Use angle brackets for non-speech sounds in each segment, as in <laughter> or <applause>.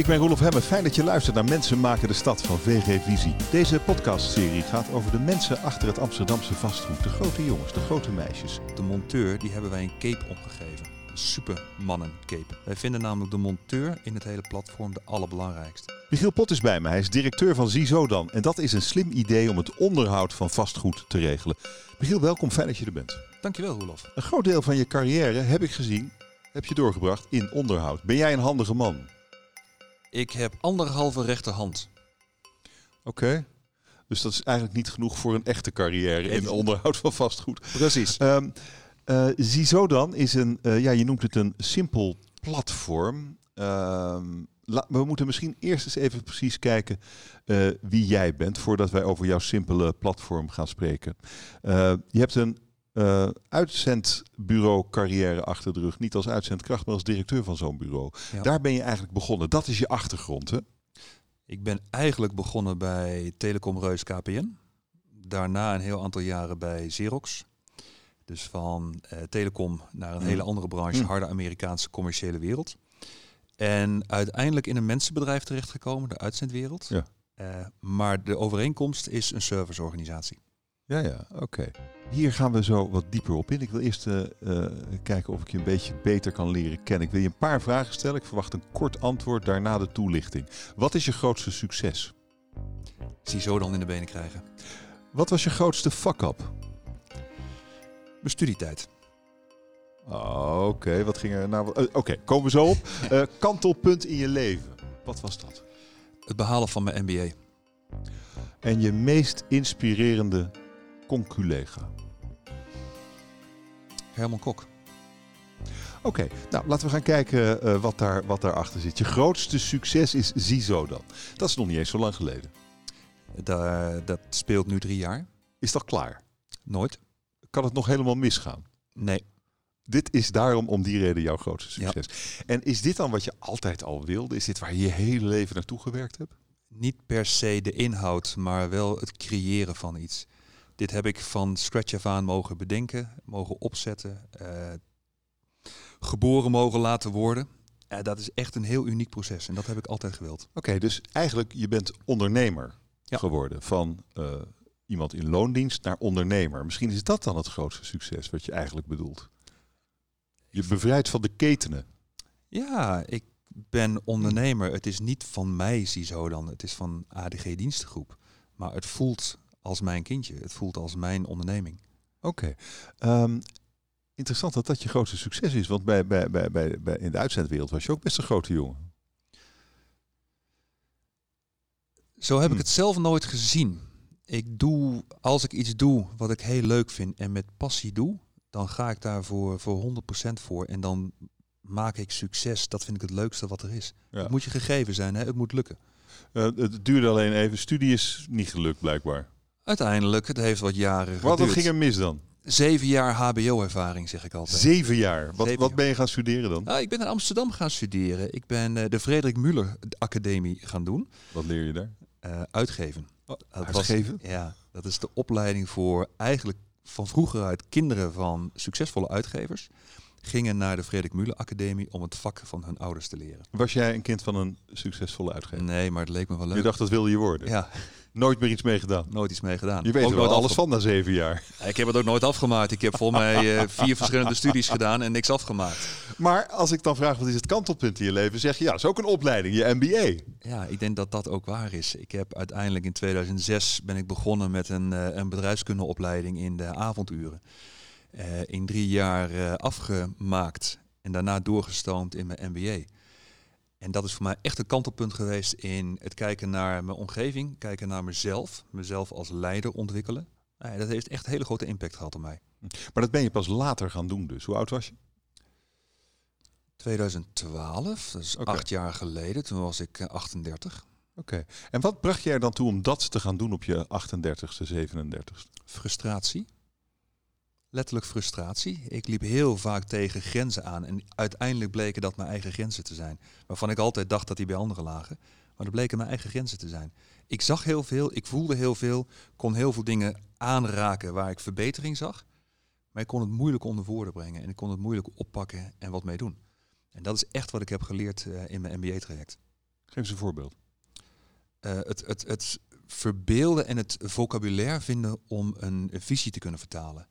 Ik ben Roelof Hemme. Fijn dat je luistert naar Mensen maken de stad van VG Visie. Deze podcastserie gaat over de mensen achter het Amsterdamse vastgoed. De grote jongens, de grote meisjes. De monteur, die hebben wij een cape opgegeven. Een supermannen cape. Wij vinden namelijk de monteur in het hele platform de allerbelangrijkste. Michiel Pot is bij me. Hij is directeur van Zizodan. En dat is een slim idee om het onderhoud van vastgoed te regelen. Michiel, welkom. Fijn dat je er bent. Dankjewel Roelof. Een groot deel van je carrière, heb ik gezien, heb je doorgebracht in onderhoud. Ben jij een handige man? Ik heb anderhalve rechterhand. Oké. Dus dat is eigenlijk niet genoeg voor een echte carrière in onderhoud van vastgoed. Precies. Um, uh, Zizodan is een, uh, ja, je noemt het een simpel platform. Uh, we moeten misschien eerst eens even precies kijken uh, wie jij bent, voordat wij over jouw simpele platform gaan spreken. je hebt een uh, uitzendbureau carrière achter de rug. Niet als uitzendkracht, maar als directeur van zo'n bureau. Ja. Daar ben je eigenlijk begonnen. Dat is je achtergrond, hè? Ik ben eigenlijk begonnen bij Telecom Reus KPN. Daarna een heel aantal jaren bij Xerox. Dus van uh, telecom naar een mm. hele andere branche, mm. harde Amerikaanse commerciële wereld. En uiteindelijk in een mensenbedrijf terechtgekomen, de uitzendwereld. Ja. Uh, maar de overeenkomst is een serviceorganisatie. Ja, ja, oké. Hier gaan we zo wat dieper op in. Ik wil eerst uh, uh, kijken of ik je een beetje beter kan leren kennen. Ik wil je een paar vragen stellen. Ik verwacht een kort antwoord, daarna de toelichting. Wat is je grootste succes? Zie zo dan in de benen krijgen. Wat was je grootste fuck-up? Mijn studietijd. Oh, oké, wat ging er nou? Uh, oké, komen we zo op. <laughs> kantelpunt in je leven. Wat was dat? Het behalen van mijn MBA. En je meest inspirerende conculega? Herman Kok. Oké, nou laten we gaan kijken uh, wat, daar, wat daarachter zit. Je grootste succes is Zizo dan. Dat is nog niet eens zo lang geleden. Da dat speelt nu drie jaar. Is dat klaar? Nooit. Kan het nog helemaal misgaan? Nee. Dit is daarom om die reden jouw grootste succes. Ja. En is dit dan wat je altijd al wilde? Is dit waar je je hele leven naartoe gewerkt hebt? Niet per se de inhoud, maar wel het creëren van iets. Dit heb ik van scratch af aan mogen bedenken, mogen opzetten, uh, geboren mogen laten worden. Uh, dat is echt een heel uniek proces en dat heb ik altijd gewild. Oké, dus eigenlijk je bent ondernemer ja. geworden van uh, iemand in loondienst naar ondernemer. Misschien is dat dan het grootste succes wat je eigenlijk bedoelt. Je bevrijdt van de ketenen. Ja, ik ben ondernemer. Het is niet van mij, zie zo dan. Het is van ADG Dienstengroep. Maar het voelt als mijn kindje. Het voelt als mijn onderneming. Oké. Okay. Um, interessant dat dat je grootste succes is. Want bij, bij, bij, bij, bij, in de uitzendwereld was je ook best een grote jongen. Zo heb hm. ik het zelf nooit gezien. Ik doe, als ik iets doe wat ik heel leuk vind en met passie doe, dan ga ik daar voor, voor 100% voor. En dan maak ik succes. Dat vind ik het leukste wat er is. Ja. Het moet je gegeven zijn, hè? het moet lukken. Uh, het duurde alleen even. Studie is niet gelukt, blijkbaar. Uiteindelijk, het heeft wat jaren Wat ging er mis dan? Zeven jaar HBO-ervaring, zeg ik altijd. Zeven jaar? Wat, wat ben je gaan studeren dan? Nou, ik ben in Amsterdam gaan studeren. Ik ben uh, de Frederik Muller Academie gaan doen. Wat leer je daar? Uh, uitgeven. Oh, uitgeven? Was, ja, dat is de opleiding voor eigenlijk van vroeger uit kinderen van succesvolle uitgevers gingen naar de Frederik Muller Academie om het vak van hun ouders te leren. Was jij een kind van een succesvolle uitgever? Nee, maar het leek me wel leuk. Je dacht dat wilde je worden? Ja. Nooit meer iets mee gedaan? Nooit iets mee gedaan. Je weet ook er nooit alles van na zeven jaar. Ik heb het ook nooit afgemaakt. Ik heb volgens mij uh, vier verschillende studies gedaan en niks afgemaakt. Maar als ik dan vraag wat is het kantelpunt in je leven, zeg je ja, dat is ook een opleiding, je MBA. Ja, ik denk dat dat ook waar is. Ik heb uiteindelijk in 2006 ben ik begonnen met een, uh, een bedrijfskundeopleiding in de avonduren. Uh, in drie jaar afgemaakt en daarna doorgestoomd in mijn MBA. En dat is voor mij echt een kantelpunt geweest in het kijken naar mijn omgeving, kijken naar mezelf, mezelf als leider ontwikkelen. Nee, dat heeft echt een hele grote impact gehad op mij. Maar dat ben je pas later gaan doen dus. Hoe oud was je? 2012, dat is okay. acht jaar geleden. Toen was ik 38. Eh, Oké. Okay. En wat bracht je er dan toe om dat te gaan doen op je 38ste, 37ste? Frustratie letterlijk frustratie. Ik liep heel vaak tegen grenzen aan en uiteindelijk bleken dat mijn eigen grenzen te zijn. Waarvan ik altijd dacht dat die bij anderen lagen. Maar dat bleken mijn eigen grenzen te zijn. Ik zag heel veel, ik voelde heel veel, kon heel veel dingen aanraken waar ik verbetering zag. Maar ik kon het moeilijk onder woorden brengen en ik kon het moeilijk oppakken en wat mee doen. En dat is echt wat ik heb geleerd uh, in mijn MBA-traject. Geef eens een voorbeeld. Uh, het, het, het verbeelden en het vocabulaire vinden om een, visie te kunnen vertalen.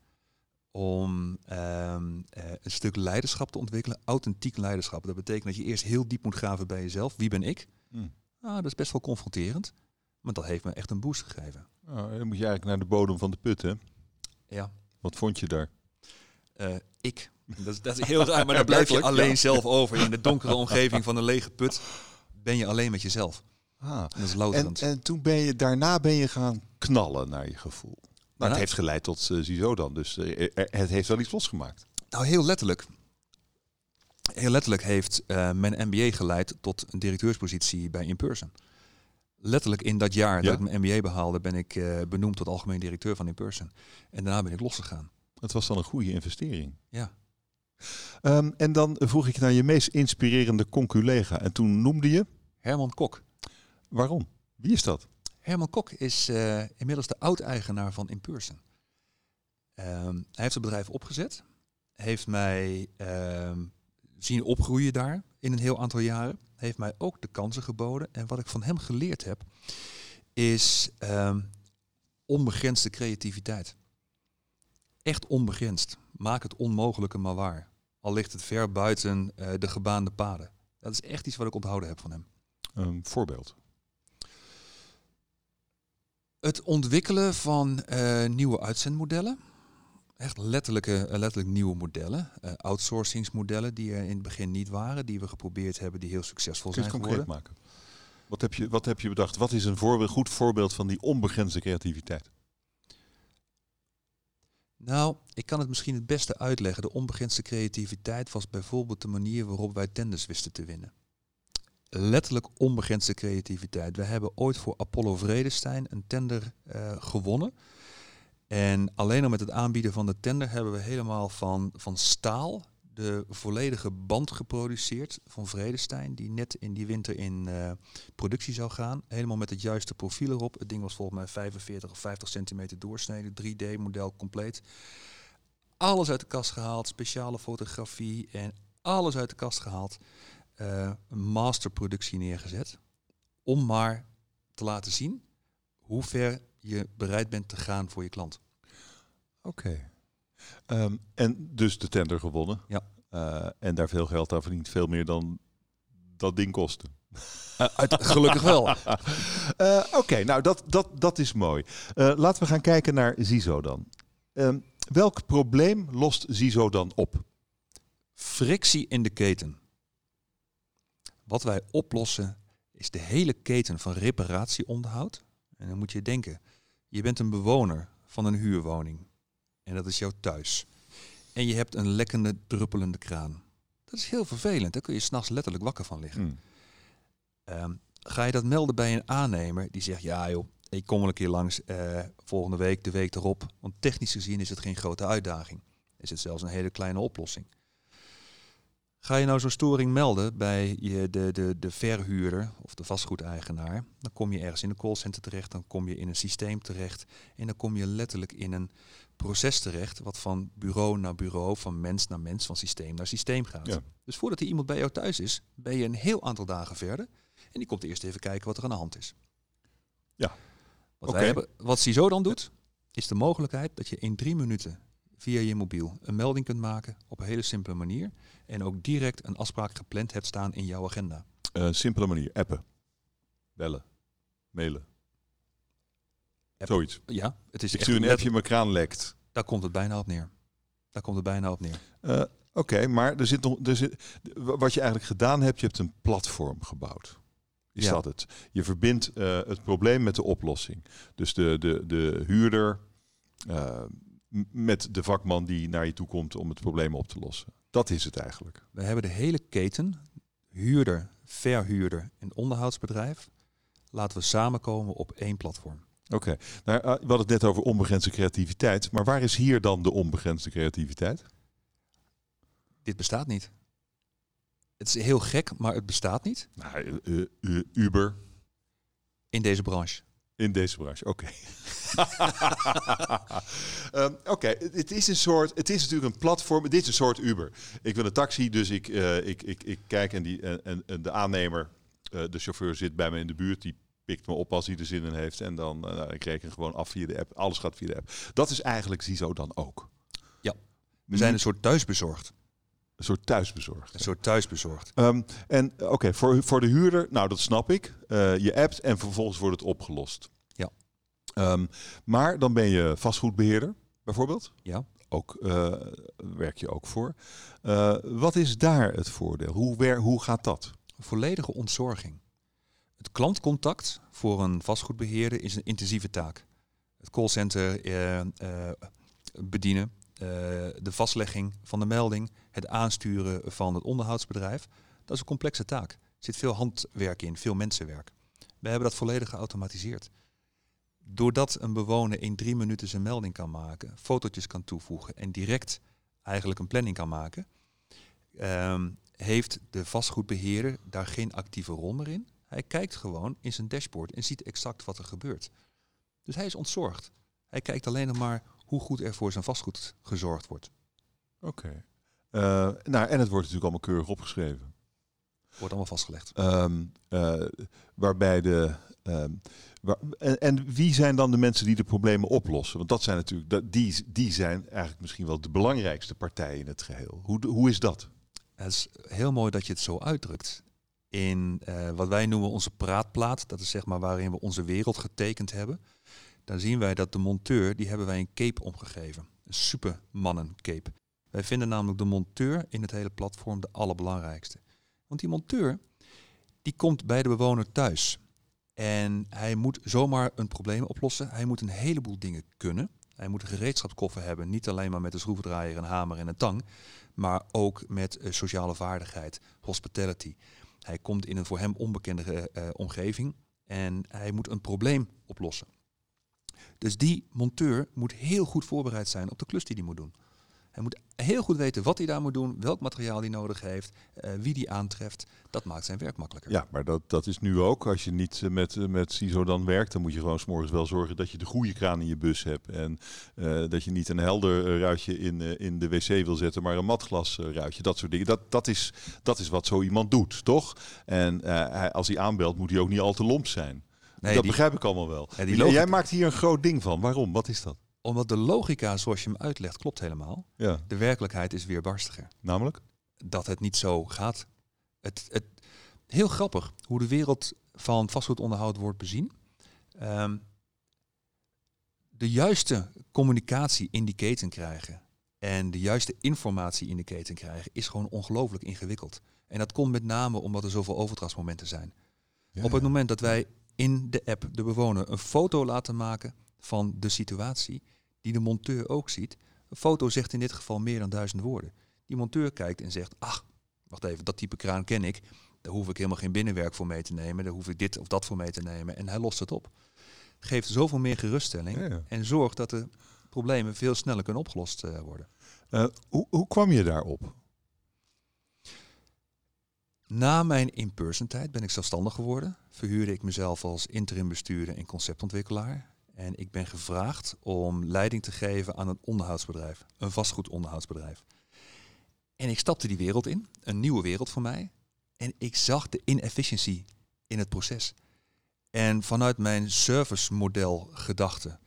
Om um, uh, een stuk leiderschap te ontwikkelen, authentiek leiderschap. Dat betekent dat je eerst heel diep moet graven bij jezelf. Wie ben ik? Hmm. Ah, dat is best wel confronterend. Maar dat heeft me echt een boost gegeven. Oh, dan moet je eigenlijk naar de bodem van de put, hè? Ja. Wat vond je daar? Uh, ik. Dat is, dat is heel raar, maar <laughs> dan blijf je alleen zelf over. In de <laughs> donkere omgeving van een lege put ben je alleen met jezelf. Ah. Dat is En, en toen ben je, daarna ben je gaan knallen naar je gevoel. Maar het heeft geleid tot uh, Ziezo dan, dus uh, het heeft wel iets losgemaakt. Nou, heel letterlijk. Heel letterlijk heeft uh, mijn MBA geleid tot een directeurspositie bij InPerson. Letterlijk in dat jaar dat ik mijn MBA behaalde, ben ik benoemd tot algemeen directeur van InPerson. En daarna ben ik losgegaan. Het was dan een goede investering. Ja. Um, en dan vroeg ik naar je meest inspirerende conculega. En toen noemde je? Herman Kok. Waarom? Wie is dat? Herman Kok is uh, inmiddels de oud-eigenaar van Impulsen. Um, hij heeft het bedrijf opgezet. Heeft mij um, zien opgroeien daar in een heel aantal jaren. Heeft mij ook de kansen geboden. En wat ik van hem geleerd heb, is onbegrensde creativiteit echt onbegrensd. Maak het onmogelijke maar waar. Al ligt het ver buiten uh, de gebaande paden. Dat is echt iets wat ik onthouden heb van hem. Een voorbeeld. Het ontwikkelen van uh, nieuwe uitzendmodellen. Echt letterlijke, uh, letterlijk nieuwe modellen. Uh, outsourcingsmodellen die er in het begin niet waren. Die we geprobeerd hebben, die heel succesvol Kun je zijn concreet maken? Wat heb, je, wat heb je bedacht? Wat is een voorbeeld, goed voorbeeld van die onbegrensde creativiteit? Nou, ik kan het misschien het beste uitleggen. De onbegrensde creativiteit was bijvoorbeeld de manier waarop wij tenders wisten te winnen. Letterlijk onbegrensde creativiteit. We hebben ooit voor Apollo Vredestein een tender uh, gewonnen. En alleen al met het aanbieden van de tender hebben we helemaal van, van staal de volledige band geproduceerd van Vredestein, die net in die winter in uh, productie zou gaan. Helemaal met het juiste profiel erop. Het ding was volgens mij 45 of 50 centimeter doorsnede, 3D-model compleet. Alles uit de kast gehaald, speciale fotografie en alles uit de kast gehaald. Uh, een masterproductie neergezet. Om maar te laten zien hoe ver je bereid bent te gaan voor je klant. Oké. Um, en dus de tender gewonnen. Ja. Uh, en daar veel geld aan verdiend. Veel meer dan dat ding kostte. Uh, gelukkig wel. uh, <laughs> Oké, okay, nou dat, dat, dat is mooi. laten we gaan kijken naar Zizo dan. Um, welk probleem lost Zizo dan op? Frictie in de keten. Wat wij oplossen is de hele keten van reparatieonderhoud. En dan moet je denken, je bent een bewoner van een huurwoning. En dat is jouw thuis. En je hebt een lekkende, druppelende kraan. Dat is heel vervelend. Daar kun je s'nachts letterlijk wakker van liggen. Hmm. Ehm, ga je dat melden bij een aannemer die zegt, ja joh, ik kom wel een keer langs uh, volgende week, de week erop. Want technisch gezien is het geen grote uitdaging. Is het zelfs een hele kleine oplossing. Ga je nou zo'n storing melden bij je, de, de, de verhuurder of de vastgoedeigenaar, dan kom je ergens in een callcenter terecht, dan kom je in een systeem terecht en dan kom je letterlijk in een proces terecht wat van bureau naar bureau, van mens naar mens, van systeem naar systeem gaat. Dus voordat er iemand bij jou thuis is, ben je een heel aantal dagen verder en die komt eerst even kijken wat er aan de hand is. Ja. Wat, wij hebben, wat CISO dan doet, is de mogelijkheid dat je in drie minuten via je mobiel een melding kunt maken op een hele simpele manier. En ook direct een afspraak gepland hebt staan in jouw agenda. Uh, simpele manier, appen, bellen, mailen. Zoiets. Ja, het is Ik stuur een appje, mijn kraan lekt. Daar komt het bijna op neer. Daar komt het bijna op neer. Uh, Oké, maar er zit nog, er zit, wat je eigenlijk gedaan hebt, je hebt een platform gebouwd. Is ja. dat het? Je verbindt uh, het probleem met de oplossing. Dus de, de, de huurder, uh, met de vakman die naar je toe komt om het probleem op te lossen. Dat is het eigenlijk. We hebben de hele keten, huurder, verhuurder en onderhoudsbedrijf, laten we samenkomen op één platform. Oké, okay. nou, we hadden het net over onbegrensde creativiteit, maar waar is hier dan de onbegrensde creativiteit? Dit bestaat niet. Het is heel gek, maar het bestaat niet. Nou, uh, uh, Uber. In deze branche. In deze branche, oké. um, <laughs> oké, het is een soort, het is natuurlijk een platform. Dit is een soort Uber. Ik wil een taxi, dus ik, uh, ik, ik, ik kijk en, die, en, en de aannemer eh, de chauffeur zit bij me in de buurt, die pikt me op als hij er zin in heeft. En dan uh, ik reken gewoon af via de app. Alles gaat via de app. Dat is eigenlijk Zizo dan ook. Ja, we zijn een soort thuisbezorgd. Een soort thuisbezorgd. Een soort thuisbezorgd. Um, en oké, voor, voor de huurder, nou dat snap ik. Uh, je appt en vervolgens wordt het opgelost. Ja. Um, maar dan ben je vastgoedbeheerder, bijvoorbeeld. Ja. Ook uh, werk je ook voor. Uh, wat is daar het voordeel? Hoe, wer, hoe gaat dat? Volledige ontzorging. Het klantcontact voor een vastgoedbeheerder is een intensieve taak. Het callcenter bedienen, de vastlegging van de melding, het aansturen van het onderhoudsbedrijf. Dat is een complexe taak. Er zit veel handwerk in, veel mensenwerk. We hebben dat volledig geautomatiseerd. Doordat een bewoner in drie minuten zijn melding kan maken, fotootjes kan toevoegen en direct eigenlijk een planning kan maken, um, heeft de vastgoedbeheerder daar geen actieve rol meer in. Hij kijkt gewoon in zijn dashboard en ziet exact wat er gebeurt. Dus hij is ontzorgd. Hij kijkt alleen nog maar hoe goed er voor zijn vastgoed gezorgd wordt. Oké. Okay. Uh, nou, en het wordt natuurlijk allemaal keurig opgeschreven. Wordt allemaal vastgelegd. Um, uh, waarbij de. Um, waar, en, en, wie zijn dan de mensen die de problemen oplossen? Want dat zijn natuurlijk, dat, die, die zijn eigenlijk misschien wel de belangrijkste partijen in het geheel. Hoe, hoe is dat? Het is heel mooi dat je het zo uitdrukt. In uh, wat wij noemen onze praatplaat, dat is zeg maar waarin we onze wereld getekend hebben dan zien wij dat de monteur, die hebben wij een cape omgegeven. Een supermannen cape. Wij vinden namelijk de monteur in het hele platform de allerbelangrijkste. Want die monteur, die komt bij de bewoner thuis. En hij moet zomaar een probleem oplossen. Hij moet een heleboel dingen kunnen. Hij moet een gereedschapskoffer hebben. Niet alleen maar met een schroevendraaier, een hamer en een tang. Maar ook met uh, sociale vaardigheid, hospitality. Hij komt in een voor hem onbekende uh, omgeving. En hij moet een probleem oplossen. Dus die monteur moet heel goed voorbereid zijn op de klus die hij moet doen. Hij moet heel goed weten wat hij daar moet doen, welk materiaal hij nodig heeft, uh, wie die aantreft. Dat maakt zijn werk makkelijker. Ja, maar dat, dat is nu ook. Als je niet uh, met, uh, met CISO dan werkt, dan moet je gewoon s'morgens wel zorgen dat je de goede kraan in je bus hebt. En dat je niet een helder ruitje in, in de wc wil zetten, maar een matglas ruitje. Dat soort dingen. Dat, dat, is, dat is wat zo iemand doet, toch? En hij, als hij aanbelt, moet hij ook niet al te lomp zijn. Nee, dat die, begrijp ik allemaal wel. Ja, logica, Jij maakt hier een groot ding van. Waarom? Wat is dat? Omdat de logica zoals je hem uitlegt klopt helemaal. Ja. De werkelijkheid is weer barstiger. Namelijk? Dat het niet zo gaat. Het, het, heel grappig hoe de wereld van vastgoedonderhoud wordt bezien. Um, de juiste communicatie in die keten krijgen en de juiste informatie in de keten krijgen is gewoon ongelooflijk ingewikkeld. En dat komt met name omdat er zoveel overdrachtsmomenten zijn. Ja, Op het moment dat wij in de app de bewoner een foto laten maken van de situatie, die de monteur ook ziet. Een foto zegt in dit geval meer dan duizend woorden. Die monteur kijkt en zegt, ach, wacht even, dat type kraan ken ik. Daar hoef ik helemaal geen binnenwerk voor mee te nemen. Daar hoef ik dit of dat voor mee te nemen. En hij lost het op. Geeft zoveel meer geruststelling ja, ja. en zorgt dat de problemen veel sneller kunnen opgelost uh, worden. Uh, hoe, hoe kwam je daarop? Na mijn in-person tijd ben ik zelfstandig geworden. Verhuurde ik mezelf als interim bestuurder en conceptontwikkelaar. En ik ben gevraagd om leiding te geven aan een onderhoudsbedrijf. Een vastgoedonderhoudsbedrijf. En ik stapte die wereld in. Een nieuwe wereld voor mij. En ik zag de inefficiëntie in het proces. En vanuit mijn servicemodel gedachte,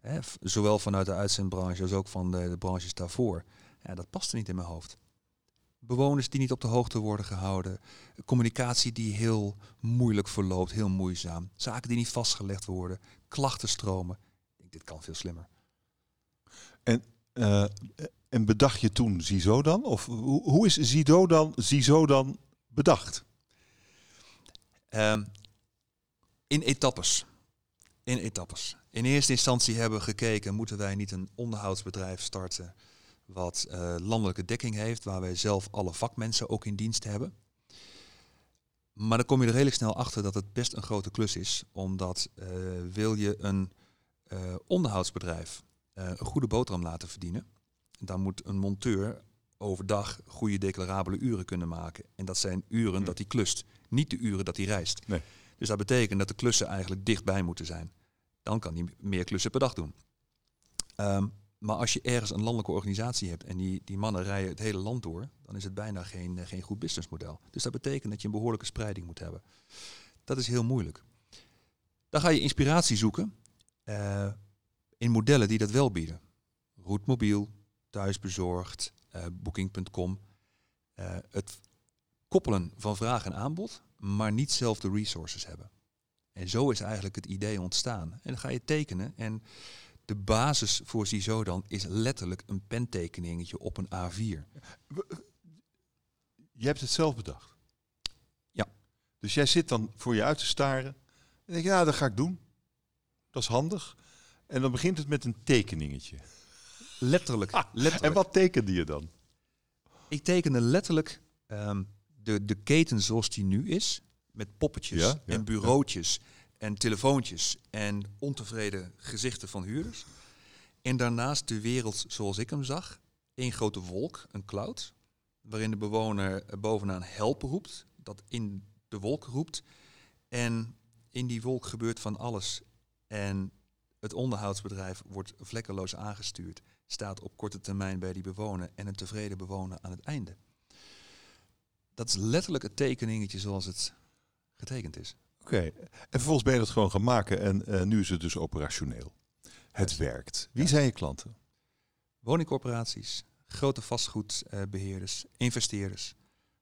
hè, zowel vanuit de uitzendbranche als ook van de, de branches daarvoor, ja, dat paste niet in mijn hoofd bewoners die niet op de hoogte worden gehouden, communicatie die heel moeilijk verloopt, heel moeizaam, zaken die niet vastgelegd worden, klachtenstromen. Ik denk, dit kan veel slimmer. En, uh, en bedacht je toen Zizo dan? Of hoe, hoe is Zizo dan, Zizo dan bedacht? Um, in etappes. In etappes. In eerste instantie hebben we gekeken, moeten wij niet een onderhoudsbedrijf starten wat uh, landelijke dekking heeft, waar wij zelf alle vakmensen ook in dienst hebben. Maar dan kom je er redelijk snel achter dat het best een grote klus is, omdat uh, wil je een uh, onderhoudsbedrijf een goede boterham laten verdienen, dan moet een monteur overdag goede declarabele uren kunnen maken. En dat zijn uren hmm. dat hij klust, niet de uren dat hij reist. Nee. Dus dat betekent dat de klussen eigenlijk dichtbij moeten zijn. Dan kan hij meer klussen per dag doen. Um, maar als je ergens een landelijke organisatie hebt en die, die mannen rijden het hele land door, dan is het bijna geen, eh, geen goed businessmodel. Dus dat betekent dat je een behoorlijke spreiding moet hebben. Dat is heel moeilijk. Dan ga je inspiratie zoeken uh, in modellen die dat wel bieden. Roetmobiel, thuisbezorgd, uh, booking.com. Het koppelen van vraag en aanbod, maar niet zelf de resources hebben. En zo is eigenlijk het idee ontstaan. En dan ga je tekenen en de basis voor CISO dan is letterlijk een pentekeningetje op een A4. Je hebt het zelf bedacht? Ja. Dus jij zit dan voor je uit te staren en denk ja, dat ga ik doen. Dat is handig. En dan begint het met een tekeningetje. Letterlijk. letterlijk. En wat tekende je dan? Ik tekende letterlijk um, de, de keten zoals die nu is. Met poppetjes en bureautjes en telefoontjes en ontevreden gezichten van huurders. En daarnaast de wereld zoals ik hem zag. Eén grote wolk, een cloud, waarin de bewoner bovenaan help roept, dat in de wolk roept. En in die wolk gebeurt van alles. En het onderhoudsbedrijf wordt vlekkeloos aangestuurd, staat op korte termijn bij die bewoner en een tevreden bewoner aan het einde. Dat is letterlijk het tekeningetje zoals het getekend is. Oké, en vervolgens ben je dat gewoon gaan maken en uh, nu is het dus operationeel. Het werkt. Wie zijn je klanten? Woningcorporaties, grote vastgoedbeheerders, investeerders,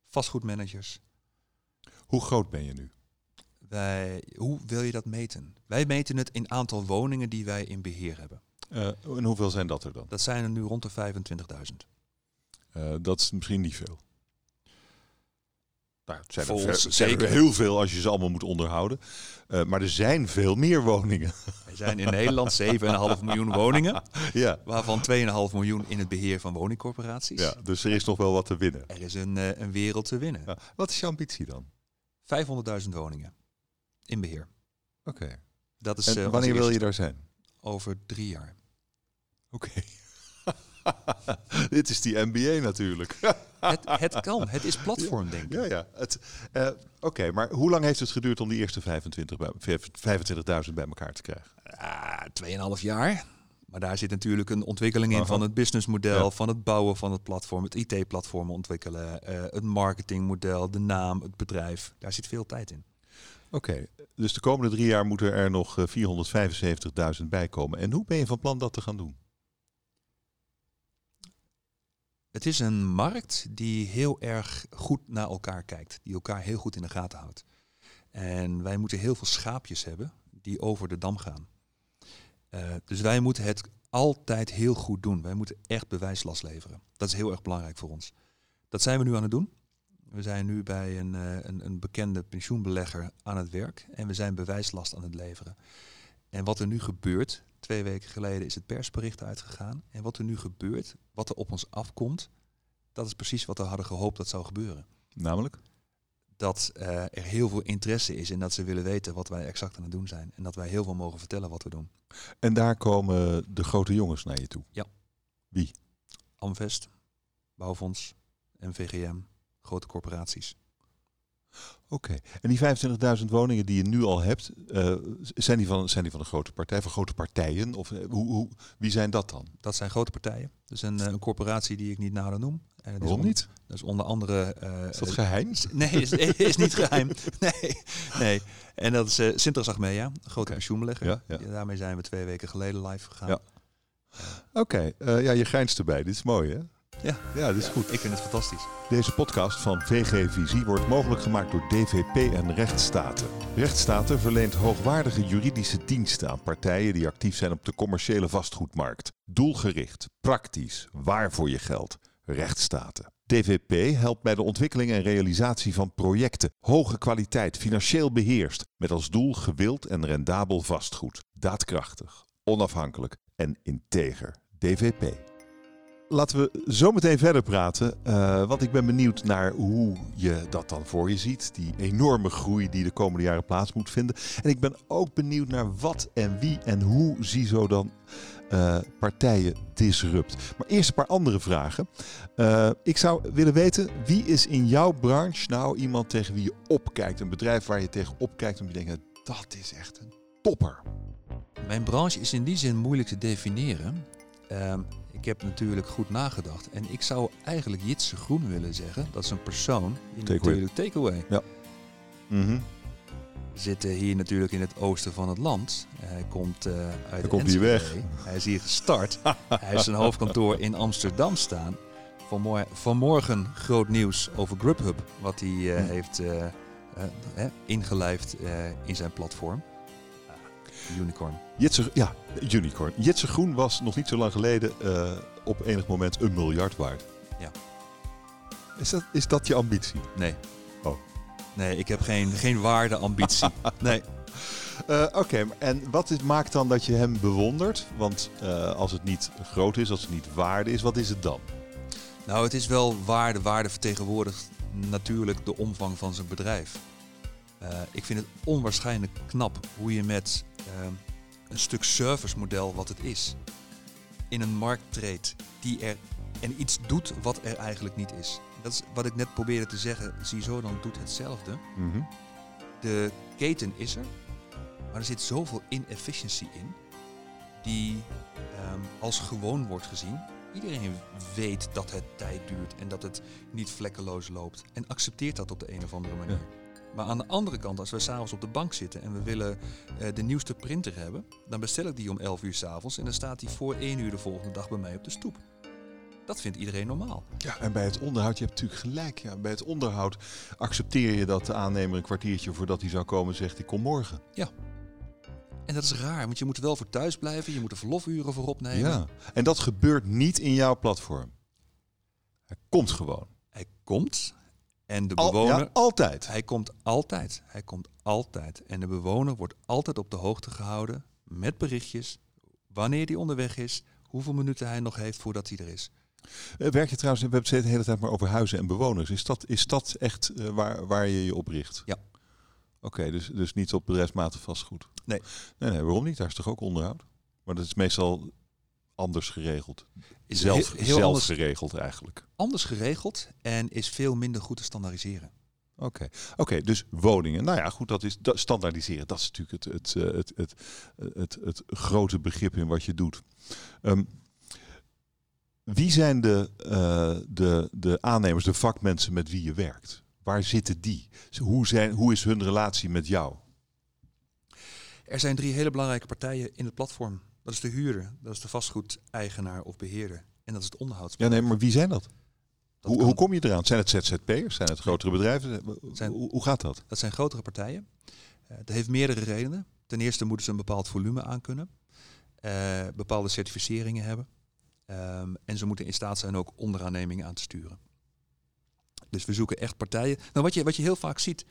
vastgoedmanagers. Hoe groot ben je nu? Wij, hoe wil je dat meten? Wij meten het in aantal woningen die wij in beheer hebben. Uh, en hoeveel zijn dat er dan? Dat zijn er nu rond de 25.000. Uh, dat is misschien niet veel. Nou, het zijn, Volgens, er, zijn er heel veel als je ze allemaal moet onderhouden. Uh, maar er zijn veel meer woningen. Er zijn in Nederland 7,5 miljoen woningen. <laughs> Ja. Waarvan 2,5 miljoen in het beheer van woningcorporaties. Ja, dus er is nog wel wat te winnen. Er is een, uh, een wereld te winnen. Ja. Wat is je ambitie dan? 500.000 woningen in beheer. Oké. Okay. Dat is. En uh, wanneer wil je daar zijn? Over drie jaar. Oké. Okay. <laughs> Dit is die MBA natuurlijk. <laughs> het, het, kan, het is platform, denk ik. Ja, ja. Uh, Oké, maar hoe lang heeft het geduurd om die eerste 25 bij, 25.000 bij elkaar te krijgen? Uh, jaar. Maar daar zit natuurlijk een ontwikkeling in van het businessmodel, ja. van het bouwen van het platform, het IT-platform ontwikkelen, uh, het marketingmodel, de naam, het bedrijf. Daar zit veel tijd in. Oké, okay, dus de komende drie jaar moeten er nog 475.000 bij komen. En hoe ben je van plan dat te gaan doen? Het is een markt die heel erg goed naar elkaar kijkt, die elkaar heel goed in de gaten houdt. En wij moeten heel veel schaapjes hebben die over de dam gaan. Uh, dus wij moeten het altijd heel goed doen. Wij moeten echt bewijslast leveren. Dat is heel erg belangrijk voor ons. Dat zijn we nu aan het doen. We zijn nu bij een, uh, een, een bekende pensioenbelegger aan het werk en we zijn bewijslast aan het leveren. En wat er nu gebeurt, Twee weken geleden is het persbericht uitgegaan. En wat er nu gebeurt, wat er op ons afkomt, dat is precies wat we hadden gehoopt dat zou gebeuren. Namelijk? Dat uh, er heel veel interesse is en dat ze willen weten wat wij exact aan het doen zijn. En dat wij heel veel mogen vertellen wat we doen. En daar komen de grote jongens naar je toe? Ja. Wie? Amvest, Bouwfonds, MVGM, grote corporaties. Oké, en die 25.000 woningen die je nu al hebt, uh, zijn, die van, zijn die van een grote partij, van grote partijen? Of uh, hoe, hoe, wie zijn dat dan? Dat zijn grote partijen. Dus een, uh, een corporatie die ik niet nader noem. En Waarom onder, niet? Dat is onder andere... is dat geheim? Nee, is, <laughs> is niet geheim. Nee, nee. En dat is uh, Achmea, een grote okay. pensioenbelegger. Ja, ja. Daarmee zijn we twee weken geleden live gegaan. Ja. Oké, okay. ja, je grijnst erbij. Dit is mooi hè? Ja, ja dat is goed. Ik vind het fantastisch. Deze podcast van VG Visie wordt mogelijk gemaakt door DVP en Rechtsstaten. Rechtsstaten verleent hoogwaardige juridische diensten aan partijen die actief zijn op de commerciële vastgoedmarkt. Doelgericht, praktisch, waar voor je geld. Rechtsstaten. DVP helpt bij de ontwikkeling en realisatie van projecten. Hoge kwaliteit, financieel beheerst. Met als doel gewild en rendabel vastgoed. Daadkrachtig, onafhankelijk en integer. DVP laten we zo meteen verder praten. Uh, want ik ben benieuwd naar hoe je dat dan voor je ziet. Die enorme groei die de komende jaren plaats moet vinden. En ik ben ook benieuwd naar wat en wie en hoe zo dan uh, partijen disrupt. Maar eerst een paar andere vragen. Uh, ik zou willen weten, wie is in jouw branche nou iemand tegen wie je opkijkt? Een bedrijf waar je tegen opkijkt om je denkt, dat is echt een topper. Mijn branche is in die zin moeilijk te definiëren. Ik heb natuurlijk goed nagedacht. En ik zou eigenlijk Jitse Groen willen zeggen. Dat is een persoon Takeaway. natuurlijk takeaway. Mhm. We zitten hier natuurlijk in het oosten van het land. Hij komt eh, uit Hij komt hier weg. <laughs> Hij is hier gestart. Hij heeft zijn hoofdkantoor in Amsterdam staan. Vanmor- vanmorgen groot nieuws over Grubhub. Wat hij eh, Hm. heeft eh, ingelijfd in zijn platform. Unicorn. Jitse, ja, unicorn. Jitse Groen was nog niet zo lang geleden eh, op enig moment een miljard waard. Ja. Is dat, is dat je ambitie? Nee. Oh. Nee, ik heb geen, geen waardeambitie. <laughs> nee. Eh, Oké, en wat is, maakt dan dat je hem bewondert? Want eh, als het niet groot is, als het niet waarde is, wat is het dan? Nou, het is wel waarde. Waarde vertegenwoordigt natuurlijk de omvang van zijn bedrijf. Eh, ik vind het onwaarschijnlijk knap hoe je met ehm, een stuk servicemodel wat het is, in een markt treedt die er en iets doet wat er eigenlijk niet is. Dat is wat ik net probeerde te zeggen. Zie zo dan doet hetzelfde. Mhm. De keten is er, maar er zit zoveel inefficiency in, die ehm, als gewoon wordt gezien. Iedereen weet dat het tijd duurt en dat het niet vlekkeloos loopt en accepteert dat op de een of andere manier. Maar aan de andere kant, als we s'avonds op de bank zitten en we willen eh, de nieuwste printer hebben, dan bestel ik die om 11 uur s'avonds en dan staat die voor 1 uur de volgende dag bij mij op de stoep. Dat vindt iedereen normaal. Ja, en bij het onderhoud, je hebt natuurlijk gelijk. Ja, bij het onderhoud accepteer je dat de aannemer een kwartiertje voordat hij zou komen zegt: Ik kom morgen. En dat is raar, want je moet wel voor thuis blijven, je moet er verlofuren voor opnemen. Ja. En dat gebeurt niet in jouw platform. Hij komt gewoon. Hij komt en de Al, bewoner... ja, altijd. Hij komt altijd. Hij komt altijd. En de bewoner wordt altijd op de hoogte gehouden met berichtjes. Wanneer hij onderweg is, hoeveel minuten hij nog heeft voordat hij er is. Eh, Werk je trouwens, we hebben het de hele tijd maar over huizen en bewoners. Is dat, is dat echt eh, waar, waar je je op richt? Ja. Oké, dus, dus niet op bedrijfsmatig vastgoed? Nee. nee. Nee, waarom niet? Daar is toch ook onderhoud? Maar dat is meestal anders geregeld. Is zelf heel, heel zelf anders, geregeld eigenlijk. anders geregeld en is veel minder goed te standaardiseren. Oké, Oké, dus woningen. Nou ja, goed, dat is dat, standaardiseren. Dat is natuurlijk het, het, eh, het, het, het, het, grote begrip in wat je doet. Ehm, wie zijn de, eh, de, de aannemers, de vakmensen met wie je werkt? Waar zitten die? Hoe, zijn, hoe is hun relatie met jou? Er zijn drie hele belangrijke partijen in het platform. Dat is de huurder, dat is de vastgoedeigenaar of beheerder en dat is het onderhoudsbedrijf. Ja, nee, maar wie zijn dat? Dat Hoe, hoe kom je eraan? Zijn het ZZP'ers? Zijn het grotere bedrijven? Zijn- Hoe, hoe gaat dat? Dat zijn grotere partijen. Eh, dat heeft meerdere redenen. Ten eerste moeten ze een bepaald volume aankunnen, eh, bepaalde certificeringen hebben. Ehm, en ze moeten in staat zijn ook onderaannemingen aan te sturen. Dus we zoeken echt partijen. Nou, wat je, wat je heel vaak ziet,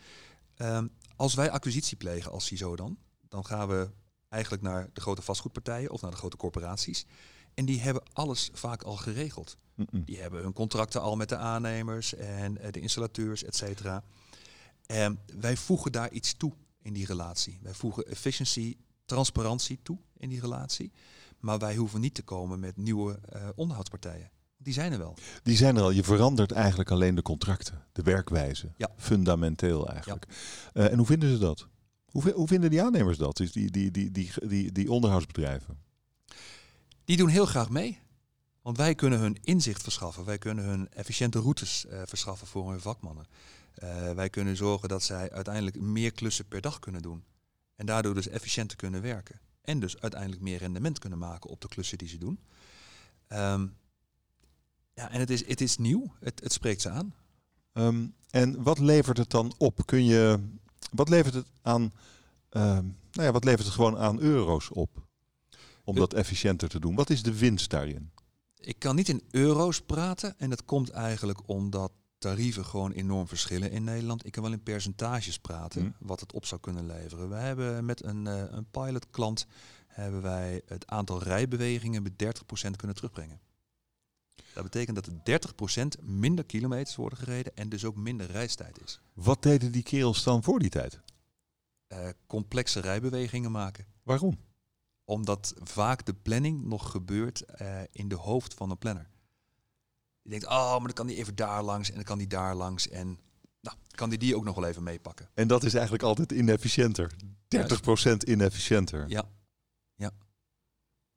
ehm, als wij acquisitie plegen als CISO dan, dan gaan we eigenlijk naar de grote vastgoedpartijen of naar de grote corporaties. En die hebben alles vaak al geregeld. Die hebben hun contracten al met de aannemers en eh, de installateurs, et cetera. En wij voegen daar iets toe in die relatie. Wij voegen efficiency, transparantie toe in die relatie. Maar wij hoeven niet te komen met nieuwe eh, onderhoudspartijen. Die zijn er wel. Die zijn er al. Je verandert eigenlijk alleen de contracten, de werkwijze. Ja. Fundamenteel eigenlijk. Eh, en hoe vinden ze dat? Hoe, hoe vinden die aannemers dat? Dus die, die, die, die, die, die onderhoudsbedrijven? Die doen heel graag mee. Want wij kunnen hun inzicht verschaffen. Wij kunnen hun efficiënte routes eh, verschaffen voor hun vakmannen. Eh, wij kunnen zorgen dat zij uiteindelijk meer klussen per dag kunnen doen. En daardoor dus efficiënter kunnen werken. En dus uiteindelijk meer rendement kunnen maken op de klussen die ze doen. Ehm, ja, en het is, het is nieuw. Het, het spreekt ze aan. Ehm, en wat levert het dan op? Kun je, wat levert het aan? ehm, nou ja, wat levert het gewoon aan euro's op? Om dat efficiënter te doen. Wat is de winst daarin? Ik kan niet in euro's praten. En dat komt eigenlijk omdat tarieven gewoon enorm verschillen in Nederland. Ik kan wel in percentages praten Hm. wat het op zou kunnen leveren. We hebben met een, eh, een pilotklant hebben wij het aantal rijbewegingen met 30% kunnen terugbrengen. Dat betekent dat er 30% minder kilometers worden gereden en dus ook minder reistijd is. Wat deden die kerels dan voor die tijd? Eh, complexe rijbewegingen maken. Waarom? Omdat vaak de planning nog gebeurt eh, in de hoofd van een planner. Die denkt, oh, maar dan kan die even daar langs en dan kan die daar langs. En nou, kan die die ook nog wel even meepakken. En dat is eigenlijk altijd inefficiënter. 30% inefficiënter. Ja,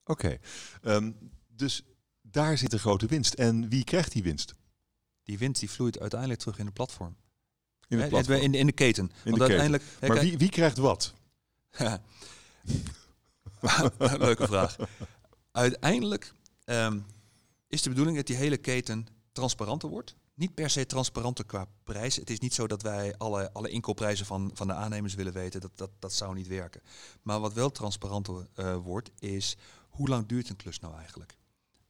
Oké. Ehm, dus daar zit een grote winst. En wie krijgt die winst? Die winst die vloeit uiteindelijk terug in de platform. In de, platform. In, in de keten. In Want de uiteindelijk. hè, maar wie, wie krijgt wat? <laughs> Leuke vraag. Uiteindelijk ehm, is de bedoeling dat die hele keten transparanter wordt. Niet per se transparanter qua prijs. Het is niet zo dat wij alle, alle inkoopprijzen van, van de aannemers willen weten. Dat, dat, dat zou niet werken. Maar wat wel transparanter eh, wordt, is hoe lang duurt een klus nou eigenlijk?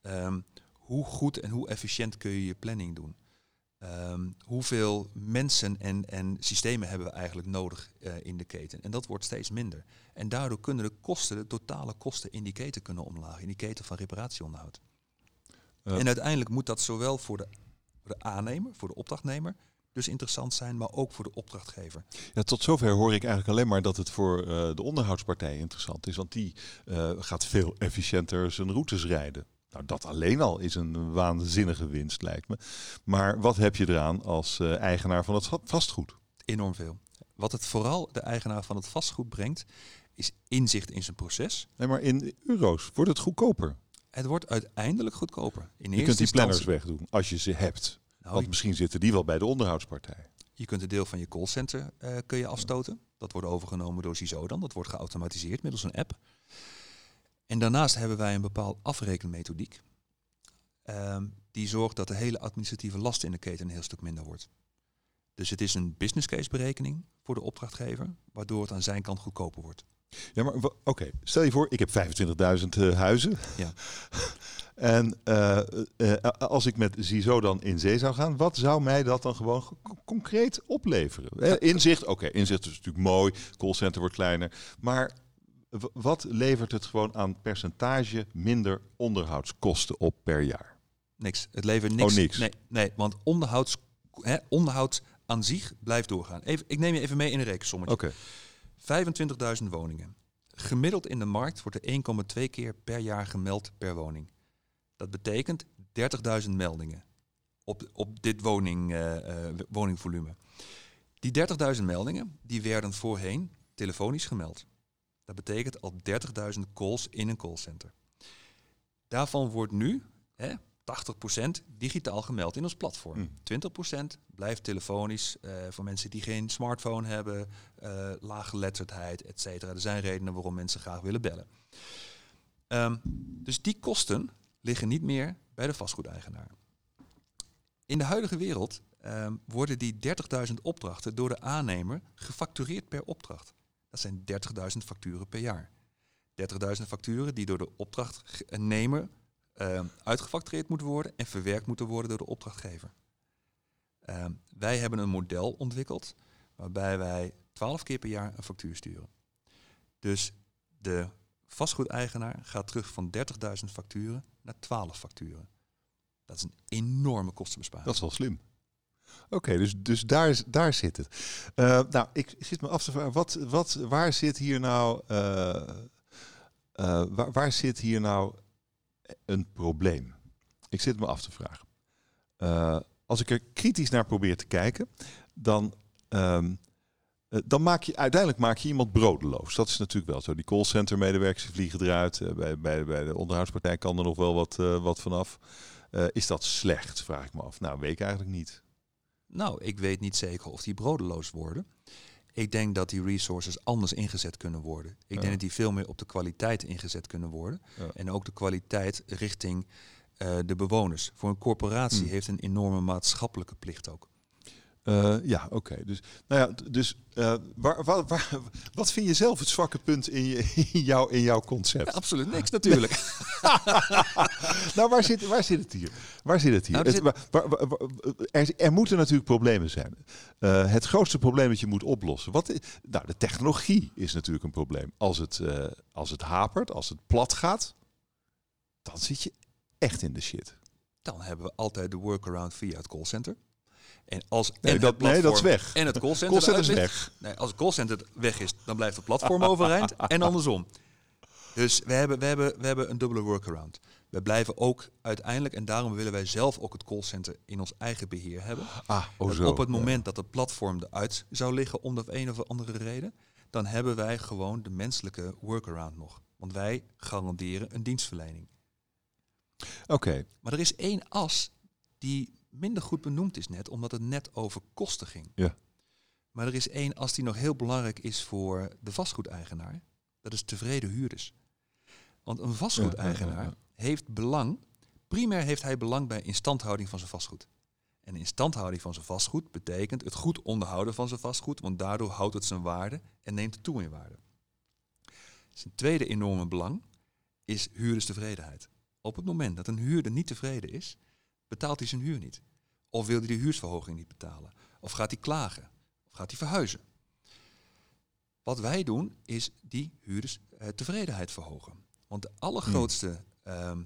Ehm, hoe goed en hoe efficiënt kun je je planning doen? Ehm, hoeveel mensen en, en systemen hebben we eigenlijk nodig eh, in de keten? En dat wordt steeds minder. En daardoor kunnen de kosten, de totale kosten in die keten kunnen omlaag. In die keten van reparatieonderhoud. Eh. en uiteindelijk moet dat zowel voor de, voor de aannemer, voor de opdrachtnemer, dus interessant zijn, maar ook voor de opdrachtgever. Ja, tot zover hoor ik eigenlijk alleen maar dat het voor eh, de onderhoudspartij interessant is. Want die gaat veel efficiënter zijn routes rijden. Nou, dat alleen al is een waanzinnige winst, lijkt me. Maar wat heb je eraan als eh, eigenaar van het va- vastgoed? Enorm veel. Wat het vooral de eigenaar van het vastgoed brengt, is inzicht in zijn proces. Nee, maar in euro's wordt het goedkoper. Het wordt uiteindelijk goedkoper. In Je kunt die planners wegdoen als je ze hebt. Nou, Want misschien zitten die wel bij de onderhoudspartij. Je kunt een deel van je callcenter eh kun je afstoten. Dat wordt overgenomen door CISO dan. Dat wordt geautomatiseerd middels een app. En daarnaast hebben wij een bepaald afrekenmethodiek. ehm, die zorgt dat de hele administratieve last in de keten een heel stuk minder wordt. Dus het is een business case berekening voor de opdrachtgever, waardoor het aan zijn kant goedkoper wordt. Ja, maar oké, stel je voor, ik heb 25.000 eh, huizen. Ja. <laughs> en eh, eh, als ik met ZISO dan in zee zou gaan, wat zou mij dat dan gewoon co- concreet opleveren? Inzicht, oké, inzicht is natuurlijk mooi, callcenter wordt kleiner. Maar wat levert het gewoon aan percentage minder onderhoudskosten op per jaar? Niks. Het levert niks. Oh, niks. Nee, nee want onderhouds, hè, onderhoud aan zich blijft doorgaan. Even, ik neem je even mee in een rekensommetje. Oké, 25.000 woningen. Gemiddeld in de markt wordt er 1,2 keer per jaar gemeld per woning. Dat betekent 30.000 meldingen op, op dit woning, eh, eh, woningvolume. Die 30.000 meldingen die werden voorheen telefonisch gemeld. Dat betekent al 30.000 calls in een callcenter. Daarvan wordt nu hè, 80% digitaal gemeld in ons platform. Hmm. 20% blijft telefonisch eh, voor mensen die geen smartphone hebben, eh laaggeletterdheid, et cetera. Er zijn redenen waarom mensen graag willen bellen. Ehm, dus die kosten liggen niet meer bij de vastgoedeigenaar. In de huidige wereld ehm, worden die 30.000 opdrachten door de aannemer gefactureerd per opdracht. Dat zijn 30.000 facturen per jaar. 30.000 facturen die door de opdrachtnemer ehm, uitgefactureerd moeten worden en verwerkt moeten worden door de opdrachtgever. Ehm, wij hebben een model ontwikkeld waarbij wij 12 keer per jaar een factuur sturen. Dus de vastgoedeigenaar gaat terug van 30.000 facturen naar 12 facturen. Dat is een enorme kostenbesparing. dat is wel slim. Oké, dus, dus daar, daar zit het. Eh, nou, ik zit me af te vragen, wat, wat, waar zit hier nou, eh, eh, waar, waar zit hier nou een probleem? Ik zit me af te vragen. Als ik er kritisch naar probeer te kijken, dan, ehm, eh, dan maak je uiteindelijk maak je iemand broodeloos. Dat is natuurlijk wel zo. Die callcenter medewerkers die vliegen eruit. Bij, bij, bij de onderhoudspartij kan er nog wel wat, wat vanaf. Is dat slecht, vraag ik me af. Nou, weet ik eigenlijk niet. Nou, ik weet niet zeker of die broodeloos worden. Ik denk dat die resources anders ingezet kunnen worden. Ik Ja. denk dat die veel meer op de kwaliteit ingezet kunnen worden. Ja. En ook de kwaliteit richting eh, de bewoners. Voor een corporatie Hmm. heeft een enorme maatschappelijke plicht ook. Eh, ja, oké. Dus, nou ja, dus eh, waar, waar, waar- wat vind je zelf het zwakke punt in, je, in, jou, in jouw concept? absoluut niks natuurlijk. <laughs> nou, waar zit, waar zit het hier? Waar zit het hier? Nou, er Het- waar- er, er moeten natuurlijk problemen zijn. Eh, het grootste probleem dat je moet oplossen. Wat, i- nou, de technologie is natuurlijk een probleem. Als het, als het hapert, als het plat gaat, dan zit je echt in de shit. Dan hebben we altijd de workaround via het callcenter. En als Nee, en dat- het nee, dat is platform weg. En het callcenter, Callcenter is ligt, weg. Nee, als het callcenter weg is, dan blijft het platform overeind <laughs> en andersom. Dus we hebben, we, hebben, we hebben een dubbele workaround. We blijven ook uiteindelijk, en daarom willen wij zelf ook het callcenter in ons eigen beheer hebben. Ah, oh zo. op het moment dat het platform eruit zou liggen om de een of andere reden, dan hebben wij gewoon de menselijke workaround nog. Want wij garanderen een dienstverlening. Oké. Maar er is één as die minder goed benoemd is net, omdat het net over kosten ging. Ja. Maar er is één as die nog heel belangrijk is voor de vastgoedeigenaar. Dat is tevreden huurders. Want een vastgoedeigenaar Ja, ja, ja, heeft belang, primair heeft hij belang bij instandhouding van zijn vastgoed. En instandhouding van zijn vastgoed betekent het goed onderhouden van zijn vastgoed, want daardoor houdt het zijn waarde en neemt het toe in waarde. Zijn tweede enorme belang is huurderstevredenheid. Op het moment dat een huurder niet tevreden is, betaalt hij zijn huur niet. Of wil hij de huursverhoging niet betalen. Of gaat hij klagen. Of gaat hij verhuizen. Wat wij doen is die huurderstevredenheid verhogen. Want de allergrootste ehm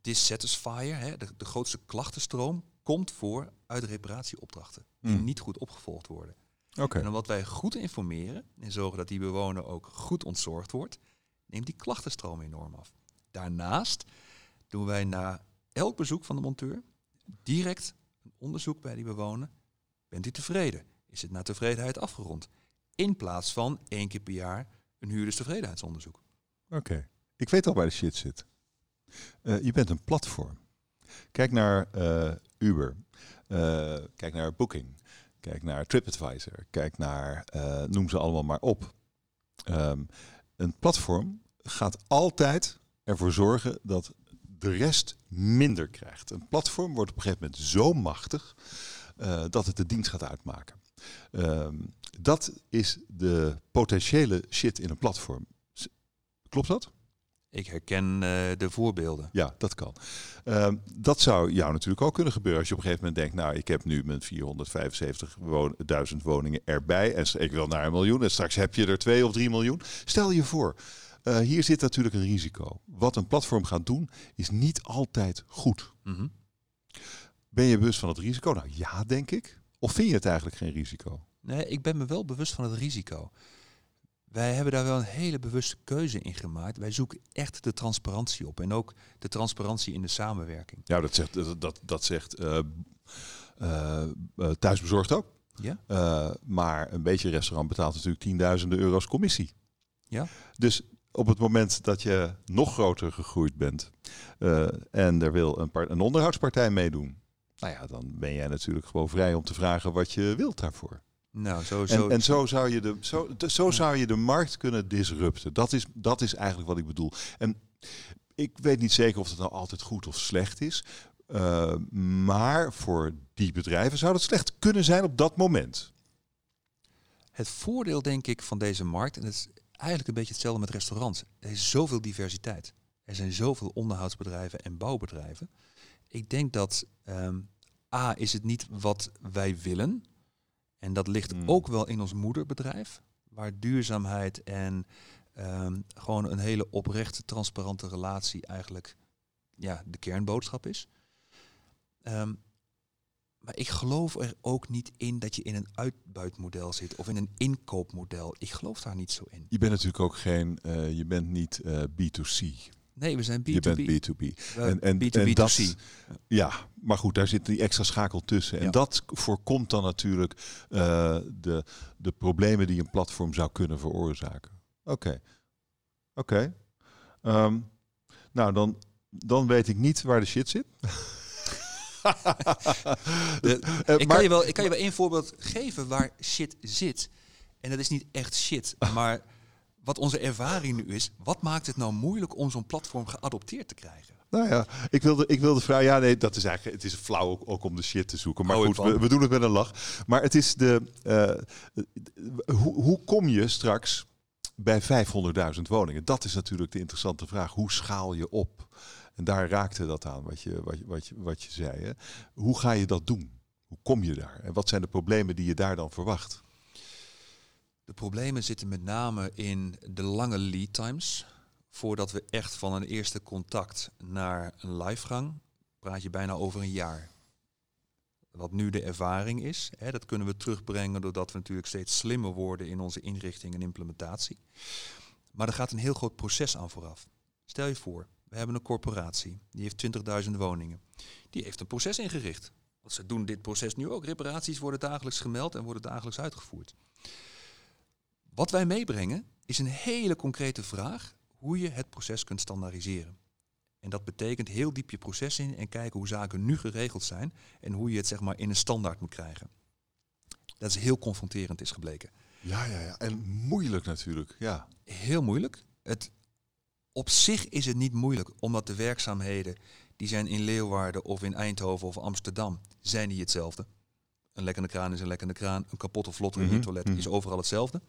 dissatisfier, hè, de, de grootste klachtenstroom, komt voor uit reparatieopdrachten. Die Hmm. niet goed opgevolgd worden. En omdat wij goed informeren en zorgen dat die bewoner ook goed ontzorgd wordt, neemt die klachtenstroom enorm af. Daarnaast doen wij na elk bezoek van de monteur direct een onderzoek bij die bewoner. Bent u tevreden? Is het naar tevredenheid afgerond? In plaats van één keer per jaar een huurderstevredenheidsonderzoek. Oké. Ik weet al waar de shit zit. Eh, je bent een platform. Kijk naar eh, Uber. Eh, kijk naar Booking. Kijk naar TripAdvisor. Kijk naar, noem ze allemaal maar op. Ehm, een platform gaat altijd ervoor zorgen dat de rest minder krijgt. Een platform wordt op een gegeven moment zo machtig eh, dat het de dienst gaat uitmaken. Ehm, dat is de potentiële shit in een platform. Klopt dat? Ik herken eh, de voorbeelden. Ja, dat kan. Ehm, dat zou jou natuurlijk ook kunnen gebeuren als je op een gegeven moment denkt, nou, ik heb nu mijn 475.000 woningen erbij en ik wil naar een miljoen en straks heb je er 2 of 3 miljoen. Stel je voor, eh, hier zit natuurlijk een risico. Wat een platform gaat doen, is niet altijd goed. Mhm. Ben je bewust van het risico? Nou ja, denk ik. Of vind je het eigenlijk geen risico? Nee, ik ben me wel bewust van het risico. Wij hebben daar wel een hele bewuste keuze in gemaakt. Wij zoeken echt de transparantie op en ook de transparantie in de samenwerking. Ja, dat zegt, dat, dat, dat zegt eh, eh, thuisbezorgd ook. Ja? Maar een beetje restaurant betaalt natuurlijk tienduizenden euro's commissie. Ja. Dus op het moment dat je nog groter gegroeid bent eh, en er wil een, par- een onderhoudspartij meedoen, nou ja, dan ben jij natuurlijk gewoon vrij om te vragen wat je wilt daarvoor. Nou, zo, zo, En, en zo, zou je de, zo, de- zo zou je de markt kunnen disrupten. Dat is, dat is eigenlijk wat ik bedoel. En ik weet niet zeker of het nou altijd goed of slecht is. eh, maar voor die bedrijven zou dat slecht kunnen zijn op dat moment. Het voordeel, denk ik, van deze markt, en het is eigenlijk een beetje hetzelfde met restaurants. Er is zoveel diversiteit. Er zijn zoveel onderhoudsbedrijven en bouwbedrijven. Ik denk dat ehm, A is het niet wat wij willen. En dat ligt Hmm. ook wel in ons moederbedrijf. Waar duurzaamheid en ehm, gewoon een hele oprechte, transparante relatie eigenlijk ja, de kernboodschap is. Ehm, maar ik geloof er ook niet in dat je in een uitbuitmodel zit of in een inkoopmodel. Ik geloof daar niet zo in. Je bent natuurlijk ook geen, eh, je bent niet eh, B2C. Nee, we zijn B2B. Je bent B2B. Eh, En, en, B2B2C. en dat, ja, maar goed, daar zit die extra schakel tussen. En Ja. dat voorkomt dan natuurlijk eh, de, de problemen die een platform zou kunnen veroorzaken. Oké, oké. Ehm, nou, dan, dan weet ik niet waar de shit zit. <laughs> <laughs> Eh, ik, kan je wel, ik kan je wel één voorbeeld geven waar shit zit. En dat is niet echt shit. <laughs> Maar wat onze ervaring nu is, wat maakt het nou moeilijk om zo'n platform geadopteerd te krijgen? Nou ja, ik wilde, ik wilde vragen. Ja, nee, dat is eigenlijk. Het is flauw ook, ook om de shit te zoeken. Maar goed, we, we doen het met een lach. Maar het is de. eh, hoe, hoe kom je straks bij 500.000 woningen? Dat is natuurlijk de interessante vraag. Hoe schaal je op? En daar raakte dat aan wat je, wat je, wat je, wat je zei. Hè? Hoe ga je dat doen? Hoe kom je daar? En wat zijn de problemen die je daar dan verwacht? De problemen zitten met name in de lange lead times. Voordat we echt van een eerste contact naar een livegang, praat je bijna over een jaar. Wat nu de ervaring is, hè, dat kunnen we terugbrengen doordat we natuurlijk steeds slimmer worden in onze inrichting en implementatie. Maar er gaat een heel groot proces aan vooraf. Stel je voor, we hebben een corporatie, die heeft 20.000 woningen. Die heeft een proces ingericht. Want ze doen dit proces nu ook. Reparaties worden dagelijks gemeld en worden dagelijks uitgevoerd. Wat wij meebrengen is een hele concrete vraag hoe je het proces kunt standaardiseren. En dat betekent heel diep je proces in en kijken hoe zaken nu geregeld zijn en hoe je het zeg maar in een standaard moet krijgen. Dat is heel confronterend is gebleken. Ja, ja, ja. En moeilijk natuurlijk. Ja. Heel moeilijk. Het, op zich is het niet moeilijk, omdat de werkzaamheden die zijn in Leeuwarden of in Eindhoven of Amsterdam, zijn die hetzelfde. Een lekkende kraan is een lekkende kraan. Een kapotte vlotter in je Mhm, toilet mhm. is overal hetzelfde.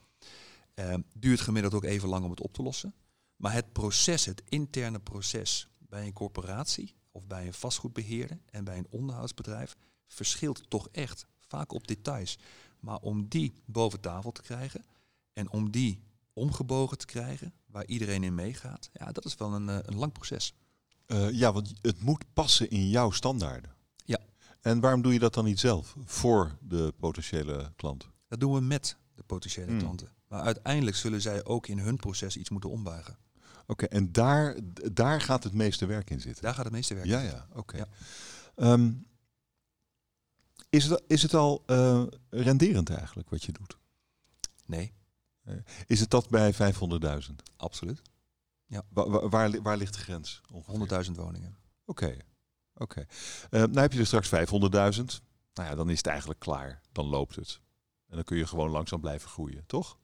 Ehm, duurt gemiddeld ook even lang om het op te lossen. Maar het proces, het interne proces bij een corporatie of bij een vastgoedbeheerder en bij een onderhoudsbedrijf verschilt toch echt. Vaak op details. Maar om die boven tafel te krijgen en om die omgebogen te krijgen, waar iedereen in meegaat, ja, dat is wel een, eh, een lang proces. Eh, ja, want het moet passen in jouw standaarden. Ja. En waarom doe je dat dan niet zelf voor de potentiële klant? Dat doen we met de potentiële Hmm. klanten. Maar uiteindelijk zullen zij ook in hun proces iets moeten ombuigen. Oké, en daar, daar gaat het meeste werk in zitten. Daar gaat het meeste werk. Ja, ja, oké. Ja. Ehm, is, het, is het al eh, renderend eigenlijk wat je doet? Nee, Is het dat bij 500.000? absoluut. Wa- wa- waar, waar ligt de grens? ongeveer? 100.000 woningen. Oké, oké. Eh, nou heb je er straks 500.000. Nou ja, dan is het eigenlijk klaar. Dan loopt het. En dan kun je gewoon langzaam blijven groeien, toch?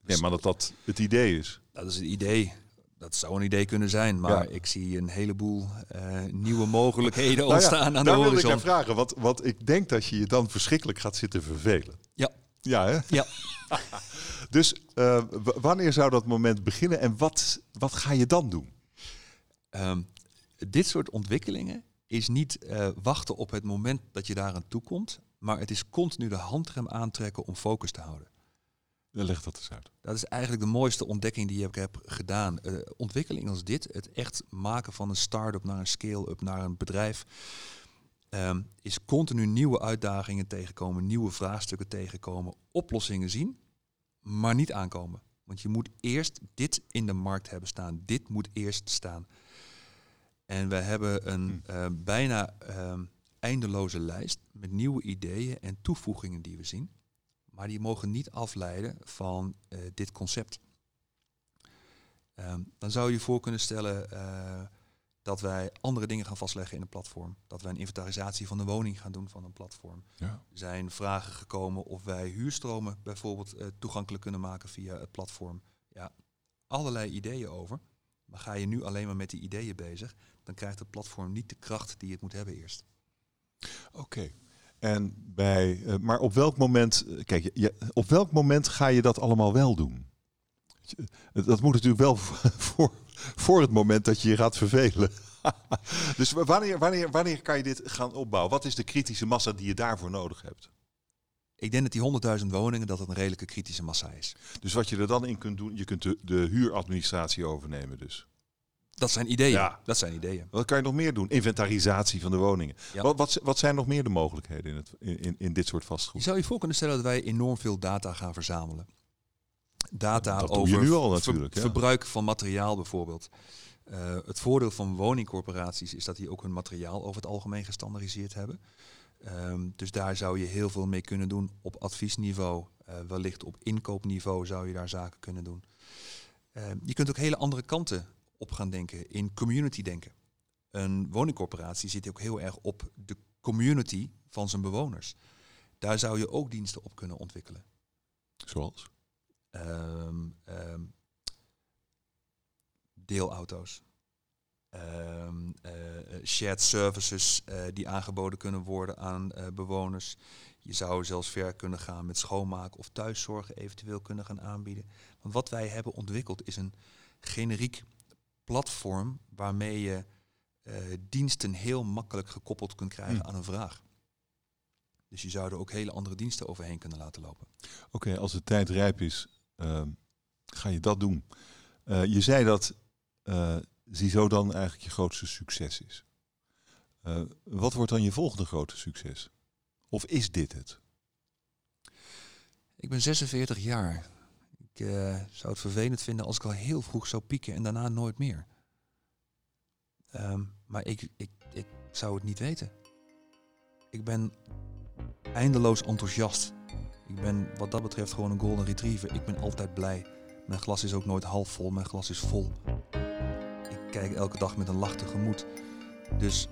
Nee, maar dat dat het idee is. Dat is het idee. Dat zou een idee kunnen zijn, maar Ja. ik zie een heleboel eh, nieuwe mogelijkheden <laughs> Nou ja, ontstaan aan de Daar wilde ik horizon. naar vragen, want, want ik denk dat je je dan verschrikkelijk gaat zitten vervelen. Ja. Ja, hè? Ja. <laughs> dus eh, wanneer zou dat moment beginnen en wat, wat ga je dan doen? Ehm, dit soort ontwikkelingen is niet eh, wachten op het moment dat je daar aan toe komt, maar het is continu de handrem aantrekken om focus te houden. Leg dat eens uit. Dat is eigenlijk de mooiste ontdekking die ik heb gedaan. Eh, ontwikkeling als dit, het echt maken van een start-up naar een scale-up, naar een bedrijf, ehm, is continu nieuwe uitdagingen tegenkomen, nieuwe vraagstukken tegenkomen, oplossingen zien, maar niet aankomen. Want je moet eerst dit in de markt hebben staan. Dit moet eerst staan. En we hebben een Hm. eh, bijna ehm, eindeloze lijst met nieuwe ideeën en toevoegingen die we zien. Maar die mogen niet afleiden van eh, dit concept. Ehm, dan zou je je voor kunnen stellen eh, dat wij andere dingen gaan vastleggen in een platform. Dat wij een inventarisatie van de woning gaan doen van een platform. Ja. Er zijn vragen gekomen of wij huurstromen bijvoorbeeld eh, toegankelijk kunnen maken via het platform. Ja, allerlei ideeën over. Maar ga je nu alleen maar met die ideeën bezig, dan krijgt het platform niet de kracht die het moet hebben eerst. Oké. En bij, eh, maar op welk moment, eh, kijk, je- op welk moment ga je dat allemaal wel doen? Je- Dat moet natuurlijk wel <laughs> voor, voor het moment dat je je gaat vervelen. <laughs> dus wa- wanneer, wanneer, wanneer kan je dit gaan opbouwen? Wat is de kritische massa die je daarvoor nodig hebt? Ik denk dat die 100.000 woningen dat het een redelijke kritische massa is. Dus wat je er dan in kunt doen, je kunt de, de huuradministratie overnemen dus. Dat zijn ideeën. Ja. Dat zijn ideeën. Wat kan je nog meer doen? Inventarisatie van de woningen. Ja. Wat, wat, wat zijn nog meer de mogelijkheden in, het, in, in- dit soort Je vastgoed? zou je voor kunnen stellen dat wij enorm veel data gaan verzamelen. Data Dat over je nu al ver- natuurlijk, ja. verbruik van materiaal bijvoorbeeld. Eh, het voordeel van woningcorporaties is dat die ook hun materiaal over het algemeen gestandaardiseerd hebben. Ehm, dus daar zou je heel veel mee kunnen doen op adviesniveau. Eh, wellicht op inkoopniveau zou je daar zaken kunnen doen. Ehm, je kunt ook hele andere kanten op gaan denken, in community denken. Een woningcorporatie zit ook heel erg op de community van zijn bewoners. Daar zou je ook diensten op kunnen ontwikkelen. Zoals? Ehm, ehm, deelauto's. Ehm, eh, eh, shared services eh, die aangeboden kunnen worden aan bewoners. Je zou zelfs ver kunnen gaan met schoonmaken of thuiszorgen eventueel kunnen gaan aanbieden. Want wat wij hebben ontwikkeld is een generiek platform waarmee je eh, diensten heel makkelijk gekoppeld kunt krijgen Hm. aan een vraag. Dus je zou er ook hele andere diensten overheen kunnen laten lopen. Oké, als de tijd rijp is, ehm, ga je dat doen. Eh, je zei dat eh Ziezo dan eigenlijk je grootste succes is. Eh, wat wordt dan je volgende grote succes? Of is dit het? Ik ben 46 jaar. Ik eh, zou het vervelend vinden als ik al heel vroeg zou pieken en daarna nooit meer. Ehm, maar ik, ik, ik zou het niet weten. Ik ben eindeloos enthousiast. Ik ben wat dat betreft gewoon een golden retriever. Ik ben altijd blij. Mijn glas is ook nooit half vol, mijn glas is vol. Ik kijk elke dag met een lach tegemoet. Dus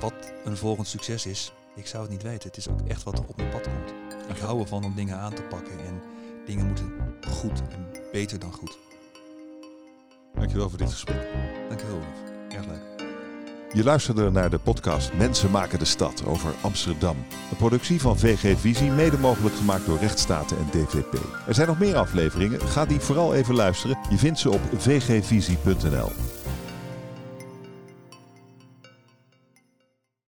wat een volgend succes is, ik zou het niet weten. Het is ook echt wat er op mijn pad komt. Ik hou ervan om dingen aan te pakken en dingen moeten goed en beter dan goed. Dankjewel voor dit gesprek. Dankjewel, Olaf. Erg leuk. Je luisterde naar de podcast Mensen maken de stad over Amsterdam. Een productie van VG Visie, mede mogelijk gemaakt door Rechtsstaten en DVP. Er zijn nog meer afleveringen, ga die vooral even luisteren. Je vindt ze op vgvisie.nl.